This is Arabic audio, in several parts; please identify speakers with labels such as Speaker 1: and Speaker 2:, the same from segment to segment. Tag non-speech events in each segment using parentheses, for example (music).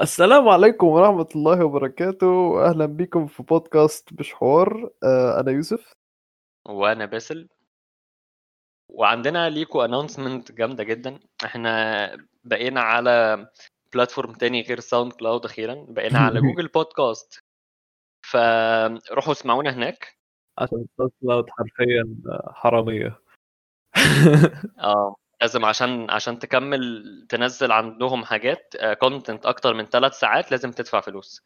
Speaker 1: السلام عليكم ورحمة الله وبركاته. أهلا بكم في بودكاست مش حوار آه، أنا يوسف.
Speaker 2: وأنا باسل. وعندنا ليكو announcement جامدة جدا. إحنا بقينا على platform تاني غير ساوند كلاود أخيرا. بقينا على جوجل بودكاست فروحوا اسمعونا هناك.
Speaker 1: عشان ساوند كلاود حرفيا حرامية.
Speaker 2: آه. لازم عشان عشان تكمل تنزل عندهم حاجات content أكتر من ثلاث ساعات لازم تدفع فلوس.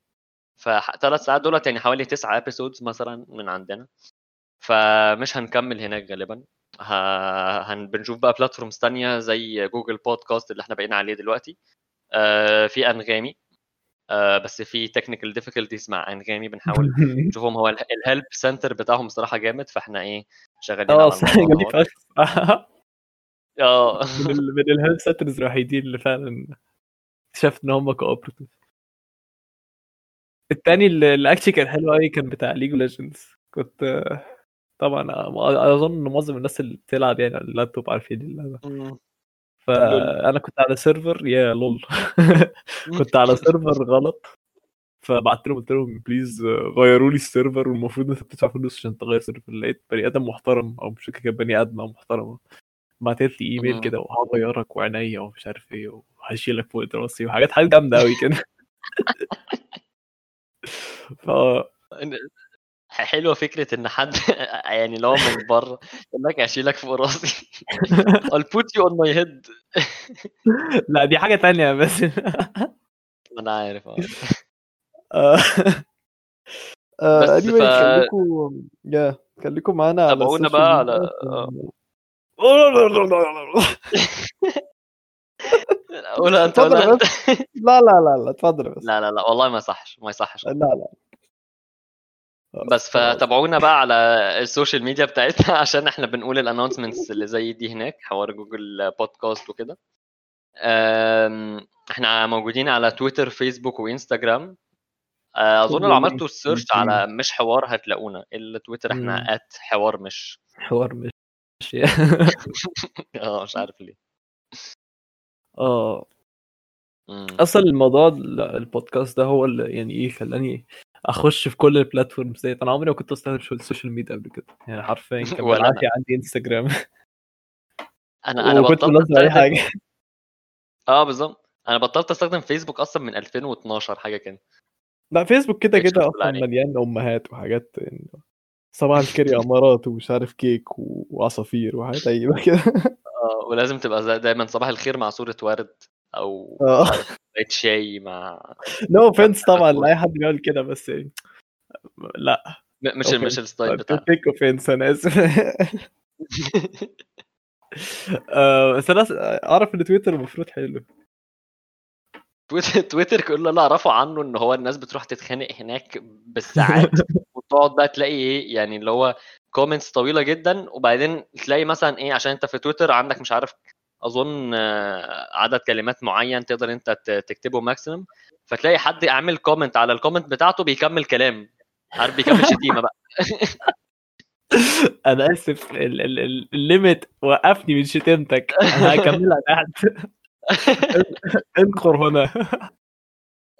Speaker 2: فثلاث ساعات دولت يعني حوالي تسعة episodes مثلا من عندنا. فمش هنكمل هناك غالبا. هن... بنشوف بقى platforms تانية زي جوجل بودكاست اللي إحنا بقينا عليه دلوقتي. آه في أنغامي. آه بس في technical difficulties مع أنغامي بنحاول (laughs) نشوفهم. هو ال help center بتاعهم بصراحه جامد فاحنا إيه شغالين على (laughs) (laughs) آه.
Speaker 1: من ال- من ال help centers الوحيدين اللي فعلا اكتشفت إن هم cooperative التاني اللي actually كان حلو قوي كان بتاع League Legends كنت آه، طبعا آه، أظن إن معظم الناس اللي بتلعب يعني على اللابتوب عارفين
Speaker 2: اللعبة.
Speaker 1: فانا كنت على server يا LoL. (laughs) كنت على server غلط. فبعت لهم قلت لهم please غيروا لي ال server والمفروض أنت بتدفع فلوس عشان تغير server لقيت بني آدم محترم أو مش فاكر كان بني ادمه محترمه بعتت لي
Speaker 2: إيميل.
Speaker 1: كده وهغيرك وعينيا ومش عارف إيه وهشيلك فوق راسي وحاجات حاجات جامدة قوي كده. (laughs) ف
Speaker 2: حلوة فكرة إن حد (laughs) يعني لو من بره يقول لك اشيلك فوق راسي. (laughs) I'll put you on my head.
Speaker 1: لا دي حاجة تانية بس.
Speaker 2: أنا عارف آه.
Speaker 1: آه، آه،
Speaker 2: بس ف-
Speaker 1: يا خليكم معانا على
Speaker 2: تابعونا بقى على- آه. قولها انت
Speaker 1: يا
Speaker 2: أنت.
Speaker 1: لا لا لا لا اتفضل بس.
Speaker 2: لا لا لا والله ما يصحش ما يصحش.
Speaker 1: لا لا
Speaker 2: بس. فتابعونا بقى على ال social media بتاعتنا (laughs) عشان إحنا بنقول ال announcements اللي زي دي هناك حوار جوجل بودكاست وكده. إحنا موجودين على تويتر فيسبوك وإنستجرام. أه، أظن لو عملتوا ال search على مش حوار هتلاقونا. التويتر
Speaker 1: مم.
Speaker 2: إحنا at حوار مش.
Speaker 1: حوار مش. (laughs)
Speaker 2: آه مش عارف ليه. آه.
Speaker 1: أصلا الموضوع ال- البودكاست ده هو اللي يعني إيه خلاني أخش في كل ال platforms ديت. أنا عمري ما كنت أستخدم ال social media قبل كده. يعني حرفيا (laughs) كان. بالعافية عندي انستجرام (laughs) أنا
Speaker 2: أنا
Speaker 1: بنزل
Speaker 2: أي
Speaker 1: حاجة.
Speaker 2: آه بالظبط. أنا بطلت أستخدم فيسبوك أصلا من 2012 حاجة كده.
Speaker 1: لا فيسبوك كده كده
Speaker 2: أصلا.
Speaker 1: مليان أمهات وحاجات يعني صباح الخير يا أمارات ومش عارف كيك وعصافير وحاجات أيوه كده.
Speaker 2: آه ولازم تبقى دايما صباح الخير مع صورة ورد أو كوبايه شاي مع
Speaker 1: no offense طبعا لأي حد بيقول كده بس يعني لا.
Speaker 2: مش. مش ال style بتاعنا
Speaker 1: take offense أنا آسف. (laughs) آه، بس أنا أعرف إن تويتر المفروض حلو.
Speaker 2: تويتر تويتر كل اللي أعرفه عنه إن هو الناس بتروح تتخانق هناك بالساعات. (laughs) وتقعد بقى تلاقي إيه يعني اللي هو comments طويلة جدا وبعدين تلاقي مثلا إيه عشان أنت في تويتر عندك مش عارف أظن آه، عدد كلمات معين تقدر أنت تكتبه maximum فتلاقي حد عامل comment على ال comment بتاعته بيكمل كلام. عارف بيكمل شتيمة بقى. (laughs)
Speaker 1: أنا آسف ال- ال- ال- ال limit وقفني من شتيمتك. أنا هكملها تحت (laughs) انقر هنا.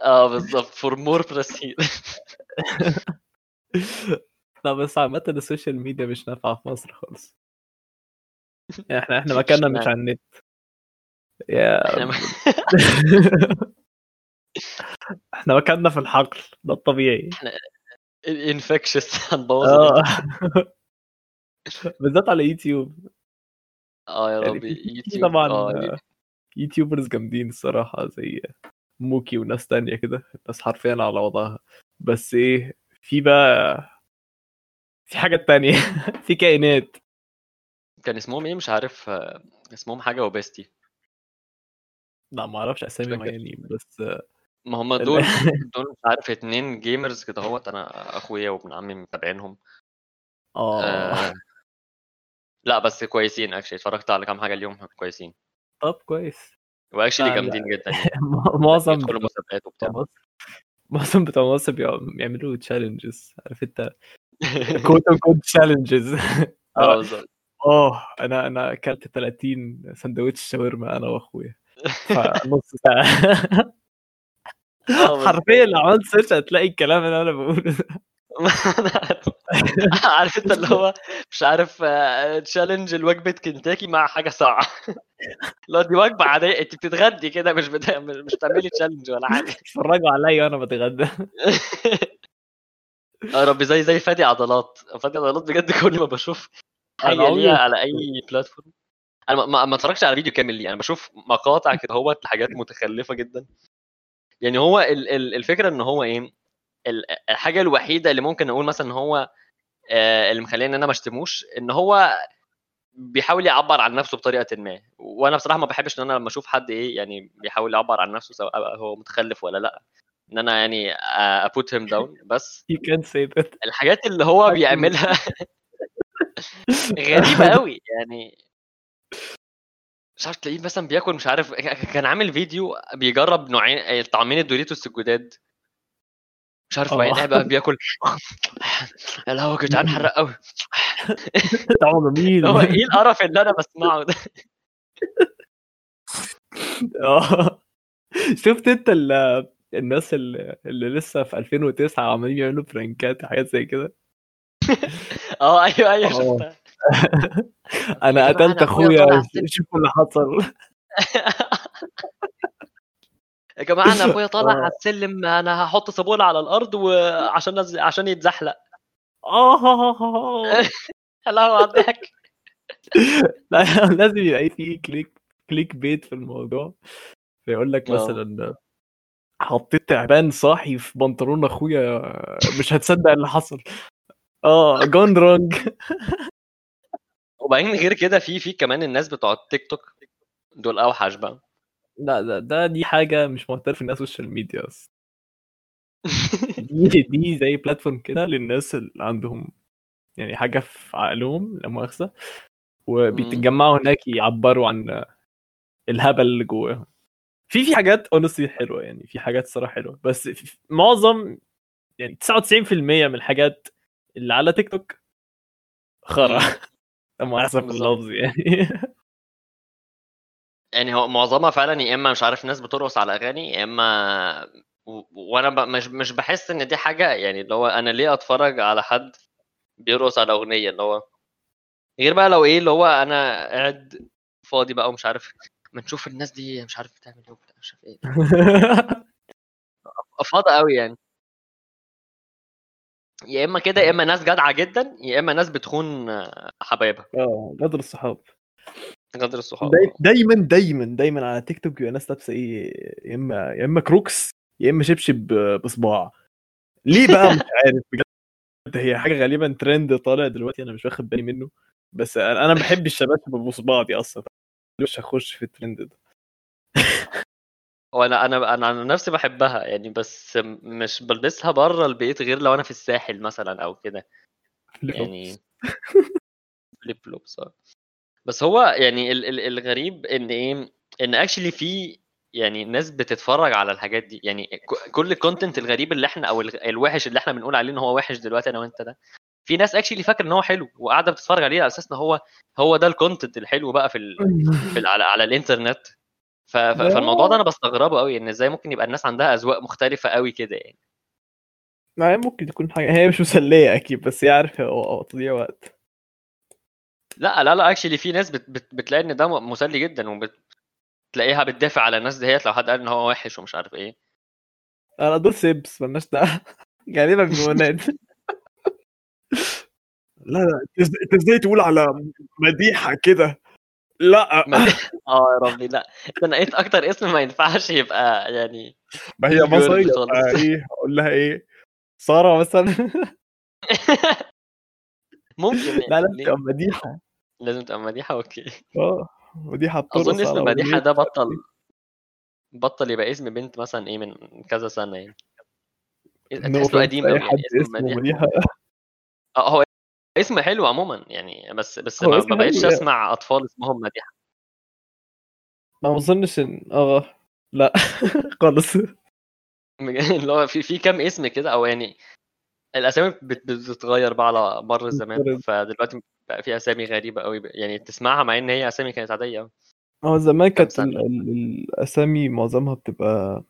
Speaker 2: آه بالظبط. for more proceed
Speaker 1: لا بس عامة ال social media مش نافعة في مصر خالص. يعني إحنا إحنا مكاننا مش؟ على النت. يا (laughs) إحنا مكاننا في الحقل ده الطبيعي.
Speaker 2: انفكشس (laughs) هنبوظ الإنترنت. (laughs)
Speaker 1: بالذات على يوتيوب.
Speaker 2: آه يا
Speaker 1: يعني
Speaker 2: ربي يوتيوب
Speaker 1: طبعا
Speaker 2: آه
Speaker 1: يوتيوبرز جامدين الصراحة زي موكي وناس تانية كده الناس حرفيا على وضعها. بس إيه في بقى في حاجات تانية. (laughs) في كائنات.
Speaker 2: كان اسمهم إيه؟ مش عارف. اسمهم حاجة وبيستي.
Speaker 1: لا ما أعرفش
Speaker 2: أسامي.
Speaker 1: معينين بس
Speaker 2: ما هم دول (laughs) دول مش عارف اتنين gamers كده أهوت أنا أخويا وابن عمي متابعينهم.
Speaker 1: آه.
Speaker 2: آه. لا بس كويسين actually اتفرجت على كام حاجة اليوم كويسين.
Speaker 1: طب كويس. و actually.
Speaker 2: جامدين جدا يعني. (laughs)
Speaker 1: معظم
Speaker 2: يدخلوا
Speaker 1: بتوع
Speaker 2: مسابقات وبتاع.
Speaker 1: معظم بتوع مصر بيعم- بيعملوا challenges عارف انت؟ code code challenges
Speaker 2: آه. بالظبط.
Speaker 1: آه أنا أنا أكلت 30 سندوتش شاورما أنا وأخويا. فنص (laughs) ساعة.
Speaker 2: آه،
Speaker 1: حرفيا لو عملت search هتلاقي الكلام اللي أنا بقوله (laughs)
Speaker 2: عارف انت اللي هو مش عارف challenge الوجبة كنتاكي مع حاجة (laughs) اللي هو دي وجبة عادية انت بتتغدي كده مش بتا... مش بتعملي challenge ولا حاجة. (laughs)
Speaker 1: اتفرجوا عليا وأنا بتغدى.
Speaker 2: يا رب زي زي فادي عضلات. فادي عضلات بجد كل ما بشوف
Speaker 1: حاجة
Speaker 2: ليها على أي بلاتفورم أنا ما- ما اتفرجش على فيديو كامل ليه. أنا بشوف مقاطع كده هو حاجات متخلفة جدا. يعني هو ال- ال- الفكرة إن هو إيه الحاجة الوحيدة اللي ممكن أقول مثلا إن هو آه، اللي مخليني إن أنا ما أشتموش إن هو بيحاول يعبر عن نفسه بطريقة ما. وأنا بصراحة ما بحبش إن أنا لما أشوف حد إيه يعني بيحاول يعبر عن نفسه سواء هو متخلف ولا لأ. إن أنا يعني ابوت هيم داون بس.
Speaker 1: You can say that.
Speaker 2: الحاجات اللي هو بيعملها (laughs) غريبة قوي يعني. مش عارف تلاقيه مثلا بياكل مش عارف كان عامل فيديو بيجرب نوعين طعمين الدوريتوس الجداد. مش عارف
Speaker 1: آه.
Speaker 2: وبعدين قاعد بقى بياكل (laughs) يا لهوي يا جدعان حرق قوي (laughs)
Speaker 1: طعمه جميل
Speaker 2: هو إيه القرف اللي أنا بسمعه ده (laughs)
Speaker 1: آه شفت أنت ال- الناس اللي, اللي لسه في 2009 عمالين يعملوا برانكات وحاجات زي كده
Speaker 2: آه أيوه أيوه
Speaker 1: آه.
Speaker 2: شفتها أنا
Speaker 1: قتلت
Speaker 2: أخويا.
Speaker 1: شوفوا اللي حصل
Speaker 2: يا جماعة أنا اخويا طالع (laughs)
Speaker 1: آه.
Speaker 2: على السلم أنا هحط صابونه على الأرض وعشان نز... عشان يتزحلق. آه. لهوي على الضحك
Speaker 1: لا (laughs) (laughs) لازم يبقى في كليك كليك بيت في الموضوع. فيقول لك
Speaker 2: آه.
Speaker 1: مثلا حطيت تعبان صاحي في بنطلون أخويا مش هتصدق اللي حصل. آه gone wrong
Speaker 2: وبعدين غير كده في في كمان الناس بتوع التيك توك دول أوحش بقى.
Speaker 1: لا ده, ده دي حاجة مش معترف انها social media أصلا. (laughs) دي دي زي platform كده للناس اللي عندهم يعني حاجة في عقلهم لا مؤاخذة وبيتجمعوا هناك يعبروا عن الهبل اللي جواهم. في في حاجات honestly حلوة يعني في حاجات صراحة حلوة بس معظم يعني 99% من الحاجات اللي على تيك توك خرا لا (laughs) مؤاخذه في. اللفظ يعني. (laughs)
Speaker 2: يعني هو معظمها فعلا يا إما مش عارف ناس بترقص على أغاني يا إما. وأنا ب... مش مش بحس إن دي حاجة يعني اللي هو أنا ليه أتفرج على حد بيرقص على أغنية اللي هو غير بقى لو إيه اللي هو أنا قاعد فاضي بقى ومش عارف ما نشوف الناس دي مش عارف بتعمل إيه مش عارف إيه. (laughs) فاضي قوي يعني. يا إما كده يا إما ناس جدعة جدا يا إما ناس بتخون حبايبها.
Speaker 1: آه غدر الصحاب.
Speaker 2: غدر الصحاب
Speaker 1: داي- دايما دايما دايما على تيك توك بيبقى ناس لابسة إيه يا إما يا إما كروكس يا إما شبشب بصباع. ليه بقى؟ مش (laughs) عارف بجد هي حاجة غالبا ترند طالع دلوقتي أنا مش واخد بالي منه. بس أنا بحب الشباشب بصباع دي أصلا. مش هخش في الترند ده.
Speaker 2: هو أنا أنا عن نفسي بحبها يعني بس مش بلبسها بره البيت غير لو أنا في الساحل مثلا أو كده. (laughs) يعني (laughs) flip flops آه. بس هو يعني ال ال الغريب إن إيه إن actually في يعني ناس بتتفرج على الحاجات دي. يعني كل ال content الغريب اللي إحنا أو الوحش اللي إحنا بنقول عليه إن هو وحش دلوقتي أنا وأنت ده في ناس actually فاكر إن هو حلو وقاعدة بتتفرج عليه على أساس إن هو هو ده ال content الحلو بقى في ال في ال على, على الإنترنت. ف- ف- فالموضوع ده أنا بستغربه قوي إن إزاي ممكن يبقى الناس عندها أذواق مختلفة قوي كده يعني.
Speaker 1: ما ممكن تكون حاجة هي مش مسلية أكيد بس هي عارف هو تضييع وقت.
Speaker 2: لا لا لا actually في ناس بت بت بتلاقي إن ده مسلي جدا وبتلاقيها بتدافع على الناس ديت لو حد قال إن هو وحش ومش عارف إيه.
Speaker 1: أنا دول سيبس مالناش دعوة. (laughs) غالبا بيبقوا ناس (laughs) لا لا أنت إزاي تقول على مديحة كده؟ لا. (laughs)
Speaker 2: آه يا ربي لا. أنا قلت أكتر اسم ما ينفعش يبقى يعني
Speaker 1: ما هي مصرية إيه أقول لها إيه؟ سارة مثلا.
Speaker 2: ممكن (laughs) يعني
Speaker 1: لا لا
Speaker 2: ليه؟
Speaker 1: تبقى مديحة.
Speaker 2: لازم تبقى مديحة أوكي.
Speaker 1: آه مديحة بترقص
Speaker 2: أظن اسم
Speaker 1: مديحة
Speaker 2: ده بطل. بطل يبقى اسم بنت مثلا إيه من كذا سنة يعني.
Speaker 1: offense
Speaker 2: قديم قوي يعني اسم
Speaker 1: اسمه مديحة.
Speaker 2: آه هو اسم حلو عموما يعني بس بس ما بقتش أسمع أطفال اسمهم مديحة.
Speaker 1: ما أظنش إن آه لا. (laughs) خالص. (laughs)
Speaker 2: اللي هو في في كام اسم كده أو يعني الأسامي بت- بتتغير بقى على مر الزمان. فدلوقتي بقى في أسامي غريبة قوي يعني تسمعها مع إن هي أسامي كانت عادية أوي.
Speaker 1: هو زمان كانت الأسامي معظمها بتبقى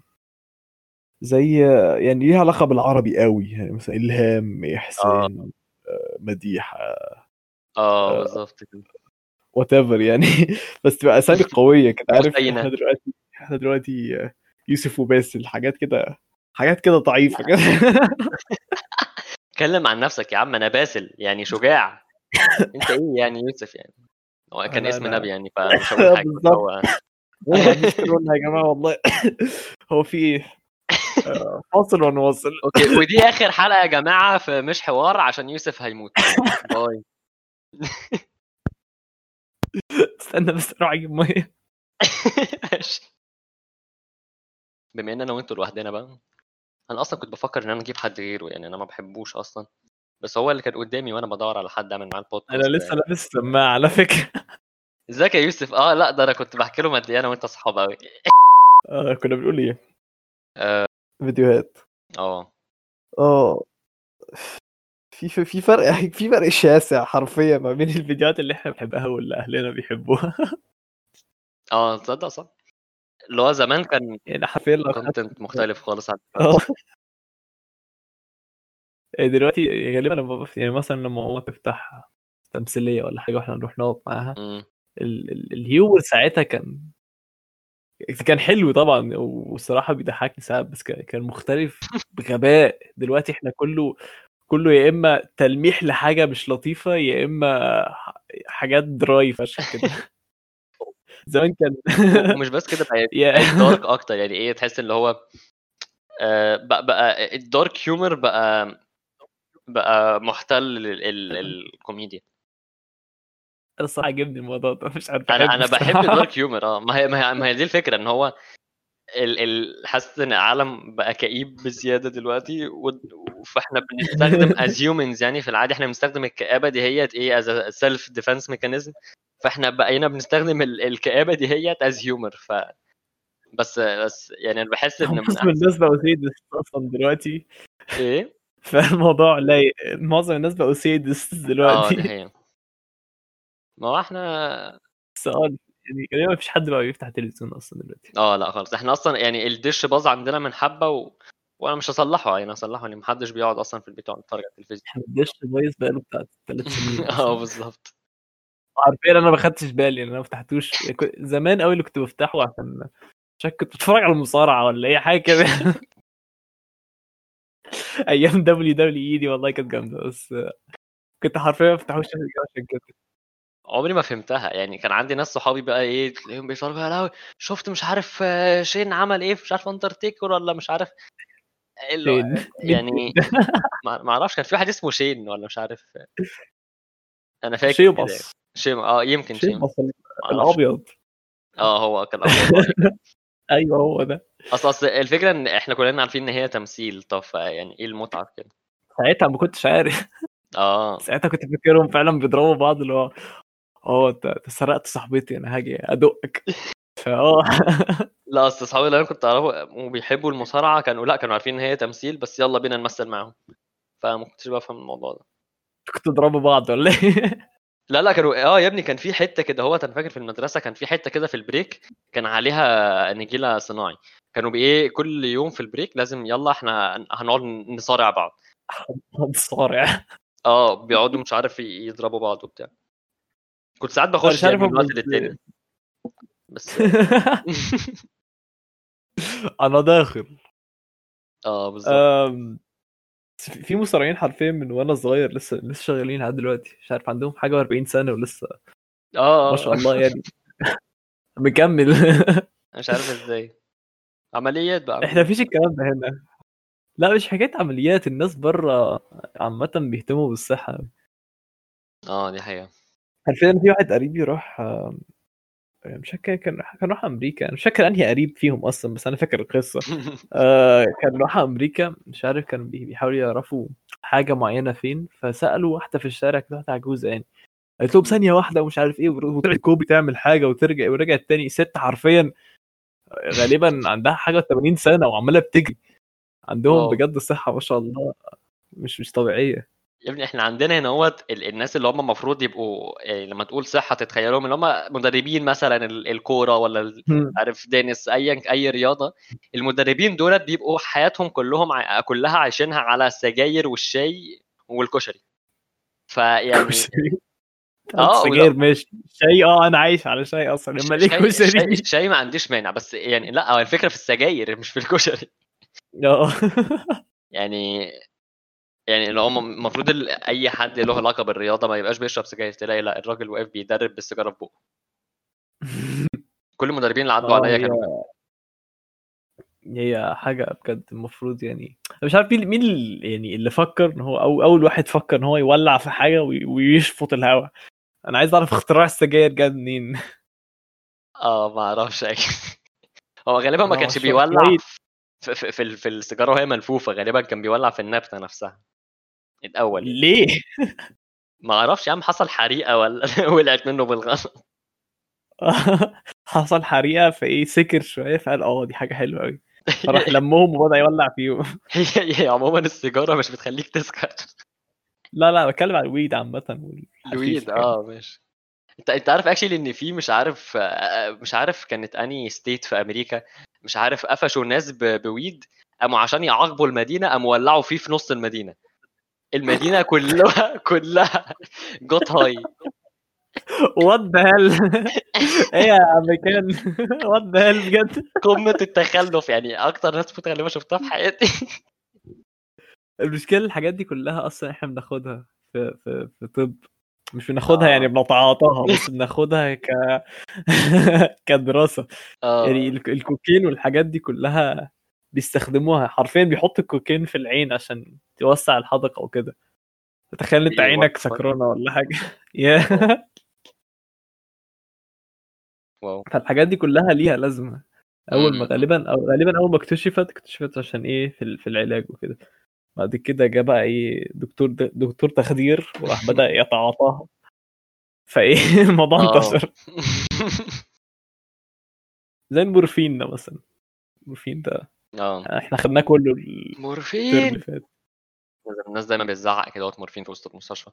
Speaker 1: زي يعني ليها علاقة بالعربي قوي يعني مثلا إلهام
Speaker 2: آه.
Speaker 1: احسان آه، مديحه
Speaker 2: آه بالظبط كده
Speaker 1: وات ايفر يعني (laughs) بس تبقى أسامي (laughs) قوية كده عارف. إحنا دلوقتي إحنا دلوقتي آه، يوسف وباسل حاجات كده حاجات كده ضعيفة كده (laughs)
Speaker 2: اتكلم عن نفسك يا عم أنا باسل يعني شجاع. (laughs) أنت إيه يعني يوسف يعني؟ هو كان اسم نبي يعني فمش هقول (laughs)
Speaker 1: حاجة.
Speaker 2: هو (laughs)
Speaker 1: يا جماعة والله. هو في إيه؟ آه، فاصل ونواصل
Speaker 2: okay ودي آخر حلقة يا جماعة في مش حوار عشان يوسف هيموت. bye.
Speaker 1: استنى بس أروح أجيب مية.
Speaker 2: ماشي. بما إن أنا وأنتوا لوحدنا بقى. أنا أصلا كنت بفكر إن أنا أجيب حد غيره يعني أنا ما بحبوش أصلا. بس هو اللي كان قدامي وأنا بدور على حد أعمل معاه البودكاست
Speaker 1: أنا لسه لابس سماعه على فكرة.
Speaker 2: إزيك يا يوسف؟ آه لأ ده أنا كنت بحكي لهم قد إيه أنا وأنت اصحاب قوي (laughs)
Speaker 1: آه كنا بنقول إيه؟
Speaker 2: آه.
Speaker 1: فيديوهات.
Speaker 2: آه.
Speaker 1: آه. في في في فرق (laughs) في فرق شاسع حرفيا ما بين الفيديوهات اللي إحنا بنحبها واللي أهلنا بيحبوها. (laughs)
Speaker 2: آه تصدق صح؟ اللي هو زمان كان
Speaker 1: يعني حرفيا لو
Speaker 2: كونتنت مختلف خالص عن
Speaker 1: آه. إيه دلوقتي غالبا لما يعني مثلا لما ماما تفتح تمثيلية ولا حاجة وإحنا نروح نقعد معاها الهيومر ساعتها كان كان حلو طبعا والصراحة بيضحكني ساعات بس كان مختلف بغباء. دلوقتي إحنا كله كله يا إما تلميح لحاجة مش لطيفة يا إما حاجات dry فشخ كده. زمان كان
Speaker 2: ومش بس كده بقى (laughs) dark أكتر. يعني إيه تحس اللي هو آه، بقى, بقى ال dark humor بقى بقى محتل ال- ال- الكوميديا
Speaker 1: أنا الصراحة عجبني الموضوع ده مش عارف
Speaker 2: أنا أنا بحب. الدارك هيومر (laughs) آه. ما هي ما هي, دي الفكرة إن هو ال ال حاسس إن العالم بقى كئيب بزيادة دلوقتي فإحنا بنستخدم as humans يعني في العادي إحنا بنستخدم الكآبة دي هي إيه a self defense mechanism. فاحنا بقينا بنستخدم ال- الكآبة دي هي as humor ف بس بس يعني أنا بحس إن من
Speaker 1: معظم الناس بقوا سيدس أصلا دلوقتي.
Speaker 2: إيه؟ (laughs)
Speaker 1: فالموضوع لايق. معظم الناس بقوا سيدس
Speaker 2: آه
Speaker 1: دلوقتي
Speaker 2: هي ما هو إحنا
Speaker 1: بس آه يعني غالبا مفيش حد بقى بيفتح تلفزيون أصلا دلوقتي.
Speaker 2: آه لا خالص. إحنا أصلا يعني الدش باظ عندنا من حبة و... وأنا مش هصلحه يعني هصلحه يعني محدش بيقعد أصلا في البيت يقعد يتفرج على التلفزيون.
Speaker 1: إحنا الدش بايظ بقاله بتاع ثلاث سنين (laughs) آه.
Speaker 2: بالظبط.
Speaker 1: حرفيا أنا ما خدتش بالي أنا ما فتحتوش. كنت- زمان قوي اللي كنت بفتحه عشان عشان كنت بتفرج على المصارعة ولا أي حاجة كده. (laughs) أيام WWE دي والله كانت جامدة بس كنت حرفيا ما بفتحوش عشان كده
Speaker 2: عمري ما فهمتها. يعني كان عندي ناس صحابي بقى إيه تلاقيهم بيتفرجوا يا لهوي شفت مش عارف آه، Shane عمل إيه؟ مش عارف اندرتيكر ولا مش عارف. يعني ما أعرفش كان في واحد اسمه شين ولا مش عارف. أنا فاكر
Speaker 1: شيء
Speaker 2: كده.
Speaker 1: بص
Speaker 2: شيم آه يمكن
Speaker 1: شيء
Speaker 2: شيم
Speaker 1: بص
Speaker 2: ما أعرفش.
Speaker 1: الأبيض.
Speaker 2: آه هو كان أبيض. (laughs)
Speaker 1: أيوه هو ده.
Speaker 2: أصل أصل الفكرة إن إحنا كلنا عارفين إن هي تمثيل. طب يعني إيه المتعة في كده؟
Speaker 1: ساعتها ما كنتش عارف.
Speaker 2: آه.
Speaker 1: ساعتها كنت فاكرهم فعلا بيضربوا بعض اللي هو آه أنت سرقت صاحبتي أنا هاجي أدقك. (laughs) فاه
Speaker 2: لا أصل اصحابي اللي أنا كنت أعرفه وبيحبوا المصارعة كانوا لا كانوا عارفين إن هي تمثيل بس يلا بينا نمثل معاهم. فما كنتش بفهم الموضوع ده.
Speaker 1: كنتوا تضربوا بعض ولا إيه؟ (laughs)
Speaker 2: لا لا كانوا آه يا ابني كان في حتة كده هو أنا فاكر في المدرسة كان في حتة كده في ال break كان عليها نجيلة صناعي. كانوا بايه كل يوم في ال break لازم يلا إحنا هنقعد نصارع بعض. (laughs)
Speaker 1: صارع
Speaker 2: آه بيقعدوا مش عارف يضربوا بعض وبتاع. كنت ساعات بخش يعني من
Speaker 1: هم
Speaker 2: وقت للتاني. بس (laughs)
Speaker 1: أنا داخل.
Speaker 2: آه بالظبط.
Speaker 1: في مصارعين حرفيا من وأنا صغير لسه لسه شغالين لحد دلوقتي. مش عارف عندهم حاجة و40 سنة ولسه.
Speaker 2: آه
Speaker 1: ما شاء الله يعني. (laughs) مكمل.
Speaker 2: مش عارف إزاي. عمليات بقى.
Speaker 1: إحنا مفيش الكلام ده هنا. لا مش حكاية عمليات. الناس بره عامة بيهتموا بالصحة
Speaker 2: آه دي حقيقة.
Speaker 1: حرفيا في واحد قريبي راح مش فاكر كان كان راح أمريكا. أنا مش فاكر أنهي قريب فيهم أصلا بس أنا فاكر القصة. (laughs) آه كان راح أمريكا مش عارف كان بي- بيحاولوا يعرفوا حاجة معينة فين فسألوا واحدة في الشارع كده واحدة عجوزة يعني. قالت لهم ثانية واحدة ومش عارف إيه وطلعت كوبري تعمل حاجة وترجع ورجعت تاني. ست حرفيا غالبا عندها حاجة 80 سنة وعمالة بتجري. عندهم
Speaker 2: واو.
Speaker 1: بجد صحة ما شاء الله مش مش طبيعية.
Speaker 2: يا ابني إحنا عندنا هنا هوت الناس اللي هم المفروض يبقوا يعني لما تقول صحة تتخيلهم اللي هم مدربين مثلا الكورة ولا عارف دينيس ايا أي رياضة. المدربين دولت بيبقوا حياتهم كلهم كلها عايشينها على السجاير والشاي والكشري. فيعني (laughs)
Speaker 1: آه سجاير ماشي. شاي آه أنا عايش على شاي أصلا. لما ليه كشري
Speaker 2: شاي, شاي ما عنديش مانع بس يعني لأ هو الفكرة في السجاير مش في الكشري.
Speaker 1: آه.
Speaker 2: يعني يعني اللي هم المفروض اي حد له علاقة بالرياضة ما يبقاش بيشرب سجاير تلاقي لا الراجل واقف بيدرب بالسيجارة في بقه. (laughs) كل المدربين اللي عدوا عليا كانوا
Speaker 1: هي حاجة بجد المفروض يعني مش عارف مين مين يعني اللي فكر إن هو أو أول واحد فكر إن هو يولع في حاجة ويشفط الهواء أنا عايز أعرف اختراع السجاير جه منين.
Speaker 2: آه ما أعرفش. (laughs) هو غالبا ما كانش بيولع في, في, في, في السيجارة وهي ملفوفة غالبا كان بيولع في النبتة نفسها. الأول.
Speaker 1: ليه؟
Speaker 2: ما أعرفش يا عم حصل حريقة ولا (laughs) ولعت منه بالغلط. (laughs)
Speaker 1: حصل حريقة فايه سكر شوية فقال آه دي حاجة حلوة قوي فراح (laughs) لمهم وبدأ يولع فيهم.
Speaker 2: هي عموما السيجارة مش بتخليك تسكر.
Speaker 1: لا لا بتكلم على ال weed
Speaker 2: عامة ال weed آه ماشي. أنت أنت عارف actually إن في مش عارف مش عارف كانت أنهي state في أمريكا مش عارف قفشوا ناس ب weed قاموا عشان يعاقبوا المدينة قاموا ولعوا فيه في نص المدينة. المدينة كلها كلها got high
Speaker 1: what the hell إيه يا أمريكان؟ what the hell بجد؟
Speaker 2: قمة التخلف يعني أكتر ناس متخلفه شفتها في حياتي.
Speaker 1: المشكلة الحاجات دي كلها أصلا إحنا بناخدها في في في طب. مش بناخدها يعني آه. يعني بنتعاطاها بس بناخدها ك (laughs) كدراسة. آه. يعني الكوكين والحاجات دي كلها بيستخدموها. حرفيا بيحط الكوكين في العين عشان توسع الحدقة وكده. تخيل أنت عينك سكرانه ولا حاجة. (laughs) واو. فالحاجات دي كلها ليها لازمة. أول ما غالبا أو غالبا أول ما اكتشفت اكتشفت عشان إيه؟ في, في العلاج وكده. بعد كده جه بقى إيه؟ دكتور دكتور تخدير وراح (laughs) بدأ يتعاطاها فإيه؟ (laughs) الموضوع. انتشر. زي المورفين ده مثلا. المورفين ده آه. إحنا خدناه كله
Speaker 2: مورفين. الناس دايما بتزعق كده وقت مورفين في وسط المستشفى.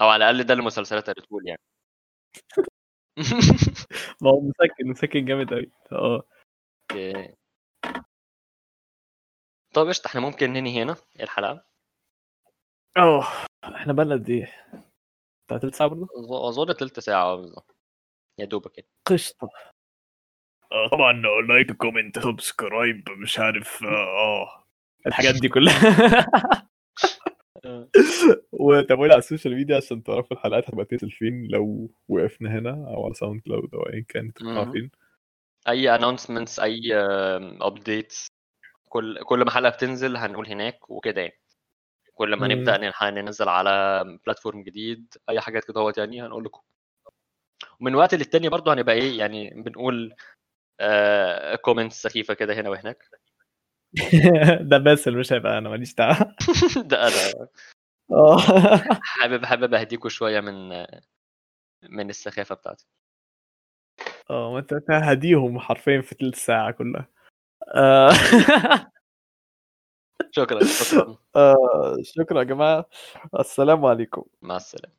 Speaker 2: أو على الأقل ده اللي المسلسلات بتقول يعني. (laughs)
Speaker 1: ما هو مسكن مسكن جامد قوي آه.
Speaker 2: طب قشطة إحنا ممكن ننهي هنا الحلقة.
Speaker 1: آه إحنا بقى قد إيه؟ بتاع تلت ساعة برضه؟
Speaker 2: أظن تلت ساعة بالظبط. يا دوبك كده.
Speaker 1: قشطة. آه طبعا like comment subscribe مش عارف آه, آه. الحاجات دي كلها. (laughs) وتابعونا على ال social media عشان تعرفوا الحلقات هتبقى تنزل فين لو وقفنا هنا أو على SoundCloud أو ايا كان فين.
Speaker 2: أي announcements أي updates كل كل ما حلقة بتنزل هنقول هناك وكده يعني. كل ما نبدأ ننزل على platform جديد أي حاجات كده هو يعني هنقول لكم. ومن وقت للتاني برضه هنبقى إيه يعني بنقول آه comments سخيفة كده هنا وهناك. (laughs)
Speaker 1: ده بس اللي مش هيبقى أنا ماليش دعوة. (laughs)
Speaker 2: ده أنا. (laughs) آه. حابب حابب أهديكوا شوية من من السخافة بتاعتي.
Speaker 1: آه ما أنت هديهم حرفيا في ثلث ساعة كلها. آه.
Speaker 2: شكرا شكرا.
Speaker 1: آه، شكرا يا جماعة. السلام عليكم.
Speaker 2: مع السلامة.